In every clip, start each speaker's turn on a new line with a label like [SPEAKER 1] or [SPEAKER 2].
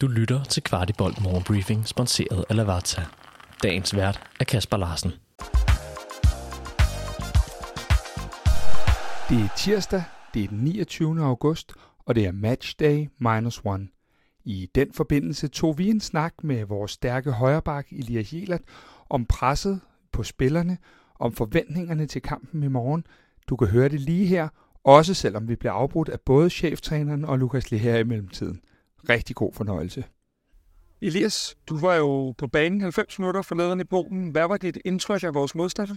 [SPEAKER 1] Du lytter til Kvartibolt Morgenbriefing, sponsoreret af Lavazza. Dagens vært er Kasper Larsen.
[SPEAKER 2] Det er tirsdag, det er den 29. august, og det er matchday minus one. I den forbindelse tog vi en snak med vores stærke højreback Elias Jelert om presset på spillerne, om forventningerne til kampen i morgen. Du kan høre det lige her, også selvom vi bliver afbrudt af både cheftræneren og Lukas Leher i mellemtiden. Rigtig god fornøjelse. Elias, du var jo på banen 90 minutter forleden i Polen. Hvad var dit indtryk af vores modstandere?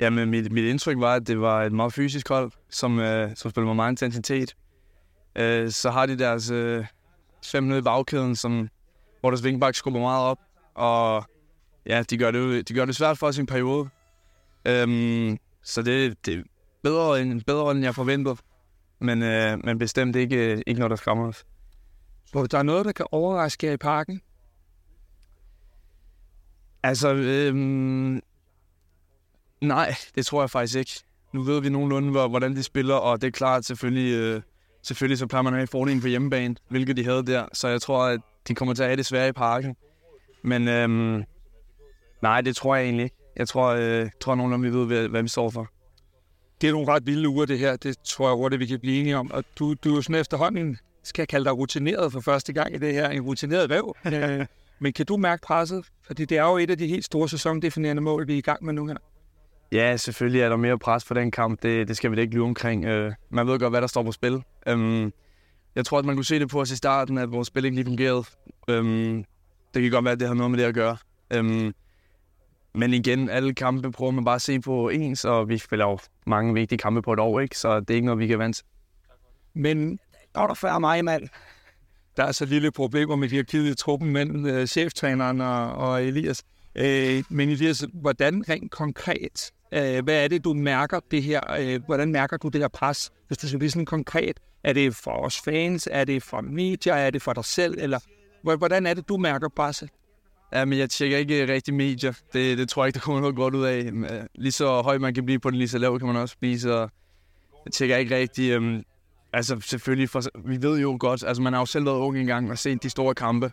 [SPEAKER 3] Jamen, mit, mit indtryk var, at det var et meget fysisk hold, som, øh, som spiller med meget intensitet. Øh, så har de deres øh, fem nede i bagkæden, som, hvor deres vingbak skubber meget op, og ja, de gør det, de gør det svært for os i en periode. Øhm, så det, det er bedre end, bedre, end jeg forventede, men, øh, men bestemt ikke, ikke noget, der skræmmer os.
[SPEAKER 2] Hvor der er noget, der kan overraske jer i parken?
[SPEAKER 3] Altså, øhm, nej, det tror jeg faktisk ikke. Nu ved vi nogenlunde, hvordan de spiller, og det er klart, selvfølgelig, øh, selvfølgelig så plejer man at have fordelen på hjemmebane, hvilket de havde der. Så jeg tror, at de kommer til at have det svært i parken. Men øhm, nej, det tror jeg egentlig ikke. Jeg tror, øh, tror nogenlunde, vi ved, hvad, hvad vi står for.
[SPEAKER 2] Det er nogle ret vilde uger, det her. Det tror jeg hurtigt, vi kan blive enige om. Og du, du er jo sådan efterhånden skal jeg kalde dig rutineret for første gang i det her, en rutineret væv. Øh, men kan du mærke presset? Fordi det er jo et af de helt store sæsondefinerende mål, vi er i gang med nu her.
[SPEAKER 3] Ja, selvfølgelig er der mere pres på den kamp. Det, det skal vi da ikke lyve omkring. Øh, man ved godt, hvad der står på spil. Øhm, jeg tror, at man kunne se det på os i starten, at vores spil ikke lige fungerede. Øhm, det kan godt være, at det har noget med det at gøre. Øhm, men igen, alle kampe prøver man bare at se på ens, og vi spiller jo mange vigtige kampe på et år, ikke? så det er ikke noget, vi kan vente
[SPEAKER 2] Men der var der før mig, mand. Der er så lille problemer med hierarkiet i truppen mellem øh, cheftræneren og, og Elias. Øh, men Elias, hvordan rent konkret, øh, hvad er det, du mærker det her, øh, hvordan mærker du det her pres, hvis det skal blive sådan konkret? Er det for os fans, er det for medier, er det for dig selv, eller hvordan er det, du mærker presset?
[SPEAKER 3] Ja, men jeg tjekker ikke rigtig medier. Det, det tror jeg ikke, der kommer noget godt ud af. Lige så høj man kan blive på den, lige så lav kan man også blive, så jeg tjekker ikke rigtig. Øhm, Altså selvfølgelig, for, vi ved jo godt, altså man har jo selv været ung engang og set de store kampe,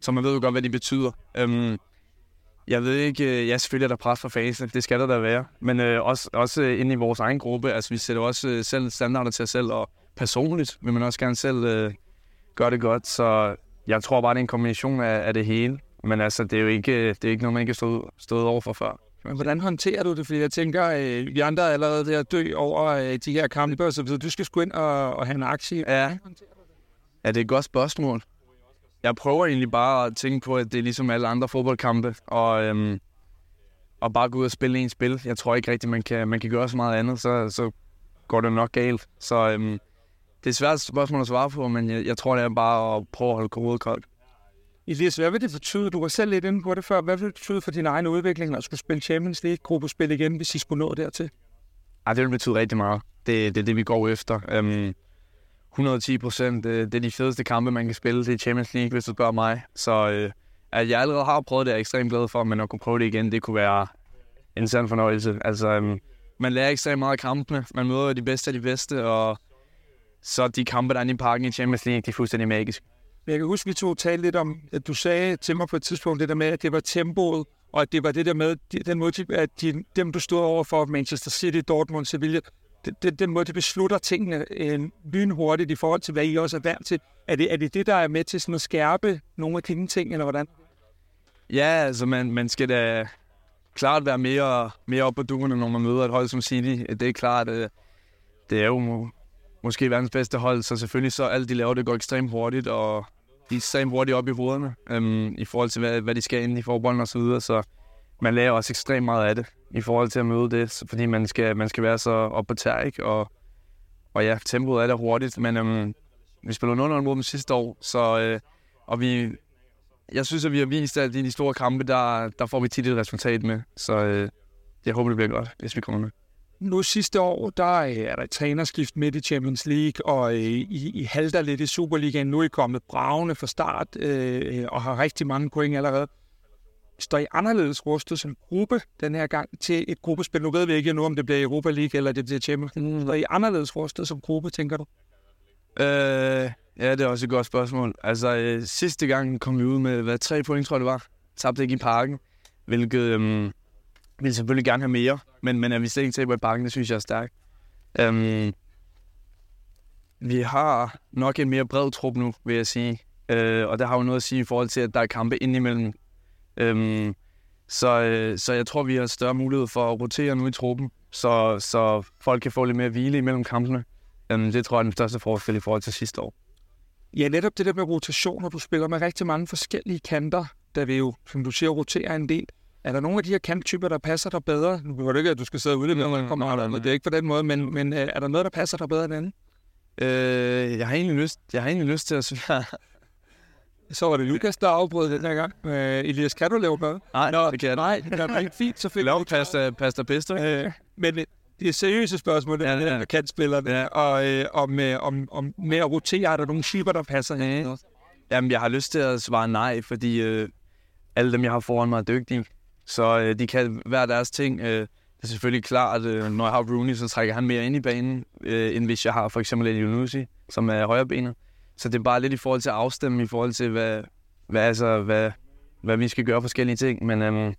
[SPEAKER 3] så man ved jo godt, hvad de betyder. Øhm, jeg ved ikke, øh, ja selvfølgelig er der pres for fansene, det skal der da være, men øh, også, også øh, inde i vores egen gruppe, altså vi sætter også øh, selv standarder til os selv, og personligt vil man også gerne selv øh, gøre det godt, så jeg tror bare, det er en kombination af, af det hele, men altså det er jo ikke, øh, det er ikke noget, man ikke har stået, stået over for før.
[SPEAKER 2] Men hvordan håndterer du det? Fordi jeg tænker, øh, vi andre er allerede ved at dø over øh, de her kampe, så du skal sgu ind og, og have en aktie.
[SPEAKER 3] Ja. ja, det er et godt spørgsmål. Jeg prøver egentlig bare at tænke på, at det er ligesom alle andre fodboldkampe, og, øhm, og bare gå ud og spille en spil. Jeg tror ikke rigtigt, man kan, man kan gøre så meget andet, så, så går det nok galt. Så øhm, det er et svært spørgsmål at svare på, men jeg, jeg tror, det er bare at prøve at holde hovedet koldt.
[SPEAKER 2] Elias, hvad vil det betyde? Du var selv lidt inde på det før. Hvad vil det betyde for din egen udvikling at skulle spille Champions League-gruppespil igen, hvis I skulle nå dertil?
[SPEAKER 3] Ej, det vil betyde rigtig meget. Det, det er det, vi går efter. Øhm, um, 110 procent, det, det er de fedeste kampe, man kan spille. Det er Champions League, hvis du spørger mig. Så øh, at jeg allerede har prøvet det, er jeg ekstremt glad for, men at kunne prøve det igen, det kunne være en sand fornøjelse. Altså, um, man lærer ekstremt meget af kampene. Man møder de bedste af de bedste, og så de kampe, der er i parken i Champions League, de er fuldstændig magiske.
[SPEAKER 2] Jeg kan huske, at vi to talte lidt om, at du sagde til mig på et tidspunkt det der med, at det var tempoet, og at det var det der med, den måde, at de, dem, du stod over for, Manchester City, Dortmund, Sevilla, den, den måde, de beslutter tingene øh, lynhurtigt i forhold til, hvad I også er vant til. Er det, er det det, der er med til sådan at skærpe nogle af dine ting, eller hvordan?
[SPEAKER 3] Ja, altså man, man skal da klart være mere, mere op på duerne, når man møder et hold som City. Det er klart, øh, det er jo måske verdens bedste hold, så selvfølgelig så alt de laver, det går ekstremt hurtigt, og de er ekstremt hurtigt op i hovederne, øhm, i forhold til, hvad, hvad de skal ind i forbolden og så videre, så man lærer også ekstremt meget af det, i forhold til at møde det, fordi man skal, man skal være så op på tær, ikke? Og, og ja, tempoet er der hurtigt, men øhm, vi spillede 0 mod dem sidste år, så, øh, og vi, jeg synes, at vi har vist, at i de store kampe, der, der får vi tit et resultat med, så øh, jeg håber, det bliver godt, hvis vi kommer med
[SPEAKER 2] nu sidste år, der øh, er der et trænerskift midt i Champions League, og øh, I, I halter lidt i Superligaen. Nu er I kommet bravende fra start øh, og har rigtig mange point allerede. Står I anderledes rustet som gruppe den her gang til et gruppespil? Nu ved vi ikke nu, om det bliver Europa League eller det bliver Champions League. Står I anderledes rustet som gruppe, tænker du?
[SPEAKER 3] Øh, Ja, det er også et godt spørgsmål. Altså, øh, sidste gang kom vi ud med, hvad, tre point, tror jeg det var. Tabte ikke i parken, hvilket øh, vil selvfølgelig gerne have mere. Men, men at vi slet ikke taber i det synes jeg er stærkt. Um, vi har nok en mere bred trup nu, vil jeg sige. Uh, og det har jo noget at sige i forhold til, at der er kampe indimellem. Um, så, øh, så jeg tror, vi har større mulighed for at rotere nu i truppen, så, så folk kan få lidt mere hvile imellem kampene. Um, det tror jeg er den største forskel i forhold til sidste år.
[SPEAKER 2] Ja, netop det der med rotation, og du spiller med rigtig mange forskellige kanter, der vil jo, som du siger, rotere en del. Er der nogle af de her kanttyper, der passer dig bedre? Nu var det ikke, at du skal sidde ude, når man kommer nej, det er ikke på den måde, men, men er der noget, der passer dig bedre end andet?
[SPEAKER 3] Øh, jeg, har egentlig lyst, jeg har egentlig lyst til at svare.
[SPEAKER 2] Så var det Lukas, der afbrød den her gang. Øh, Elias, kan du lave noget?
[SPEAKER 3] Nej, Nå, det kan jeg
[SPEAKER 2] Nej, det er rigtig fint. Så fik
[SPEAKER 3] Lav pasta, pasta pesto. Øh,
[SPEAKER 2] men det er seriøse spørgsmål, det ja, ja. med kantspillerne. Ja. Og øh, om, øh, om, om med at rotere, er der nogle typer, der passer
[SPEAKER 3] ja. Jamen, jeg har lyst til at svare nej, fordi øh, alle dem, jeg har foran mig, er dygtige. Så øh, de kan hver deres ting. Øh, det er selvfølgelig klart, at øh, når jeg har Rooney, så trækker han mere ind i banen, øh, end hvis jeg har for eksempel en Yunusi, som er højrebenet. Så det er bare lidt i forhold til at afstemme, i forhold til, hvad, hvad, altså, hvad, hvad vi skal gøre forskellige ting. Men øhm,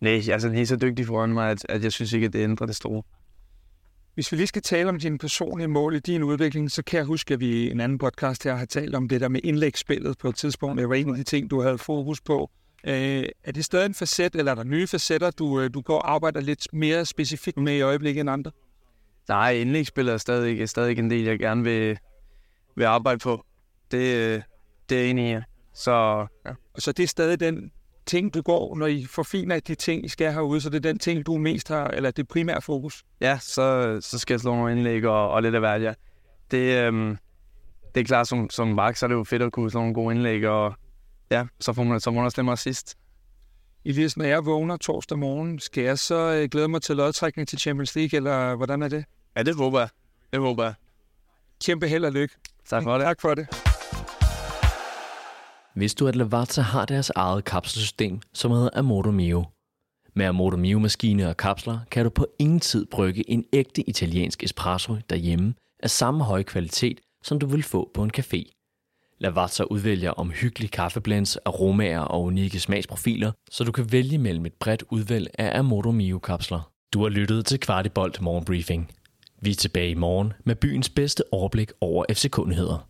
[SPEAKER 3] nej, altså, han er så dygtig foran mig, at, at jeg synes ikke, at det ændrer det store.
[SPEAKER 2] Hvis vi lige skal tale om dine personlige mål i din udvikling, så kan jeg huske, at vi i en anden podcast her har talt om det der med indlægsspillet på et tidspunkt. Det var en af de ting, du havde fokus på. Øh, er det stadig en facet, eller er der nye facetter, du, øh, du går og arbejder lidt mere specifikt med i øjeblikket end andre?
[SPEAKER 3] Nej, indlægsspillet er stadig, er stadig en del, jeg gerne vil, vil arbejde på. Det, øh, det er enig i. Så,
[SPEAKER 2] ja. Så det er stadig den ting, du går, når I forfiner de ting, I skal herude, så det er den ting, du mest har, eller det primære fokus?
[SPEAKER 3] Ja, så, så skal jeg slå nogle indlæg og, og lidt af hvert, ja. Det, øhm, det er klart, som, som bak, så er det jo fedt at kunne slå nogle gode indlæg, og ja, så får man, så må man også mig sidst.
[SPEAKER 2] Elias, når jeg vågner torsdag morgen, skal jeg så øh, glæde mig til lodtrækning til Champions League, eller hvordan er det?
[SPEAKER 3] Ja, det håber jeg. Det håber jeg.
[SPEAKER 2] Kæmpe held og lykke.
[SPEAKER 3] Tak for det.
[SPEAKER 2] Tak for det.
[SPEAKER 1] Hvis du at Lavazza har deres eget kapselsystem, som hedder Amodo Mio. Med Amodo Mio maskine og kapsler kan du på ingen tid brygge en ægte italiensk espresso derhjemme af samme høje kvalitet, som du vil få på en café. Lavazza udvælger omhyggelige kaffeblends, aromaer og unikke smagsprofiler, så du kan vælge mellem et bredt udvalg af Amodo Mio kapsler. Du har lyttet til Kvartibolt Morgenbriefing. Vi er tilbage i morgen med byens bedste overblik over FC-kundigheder.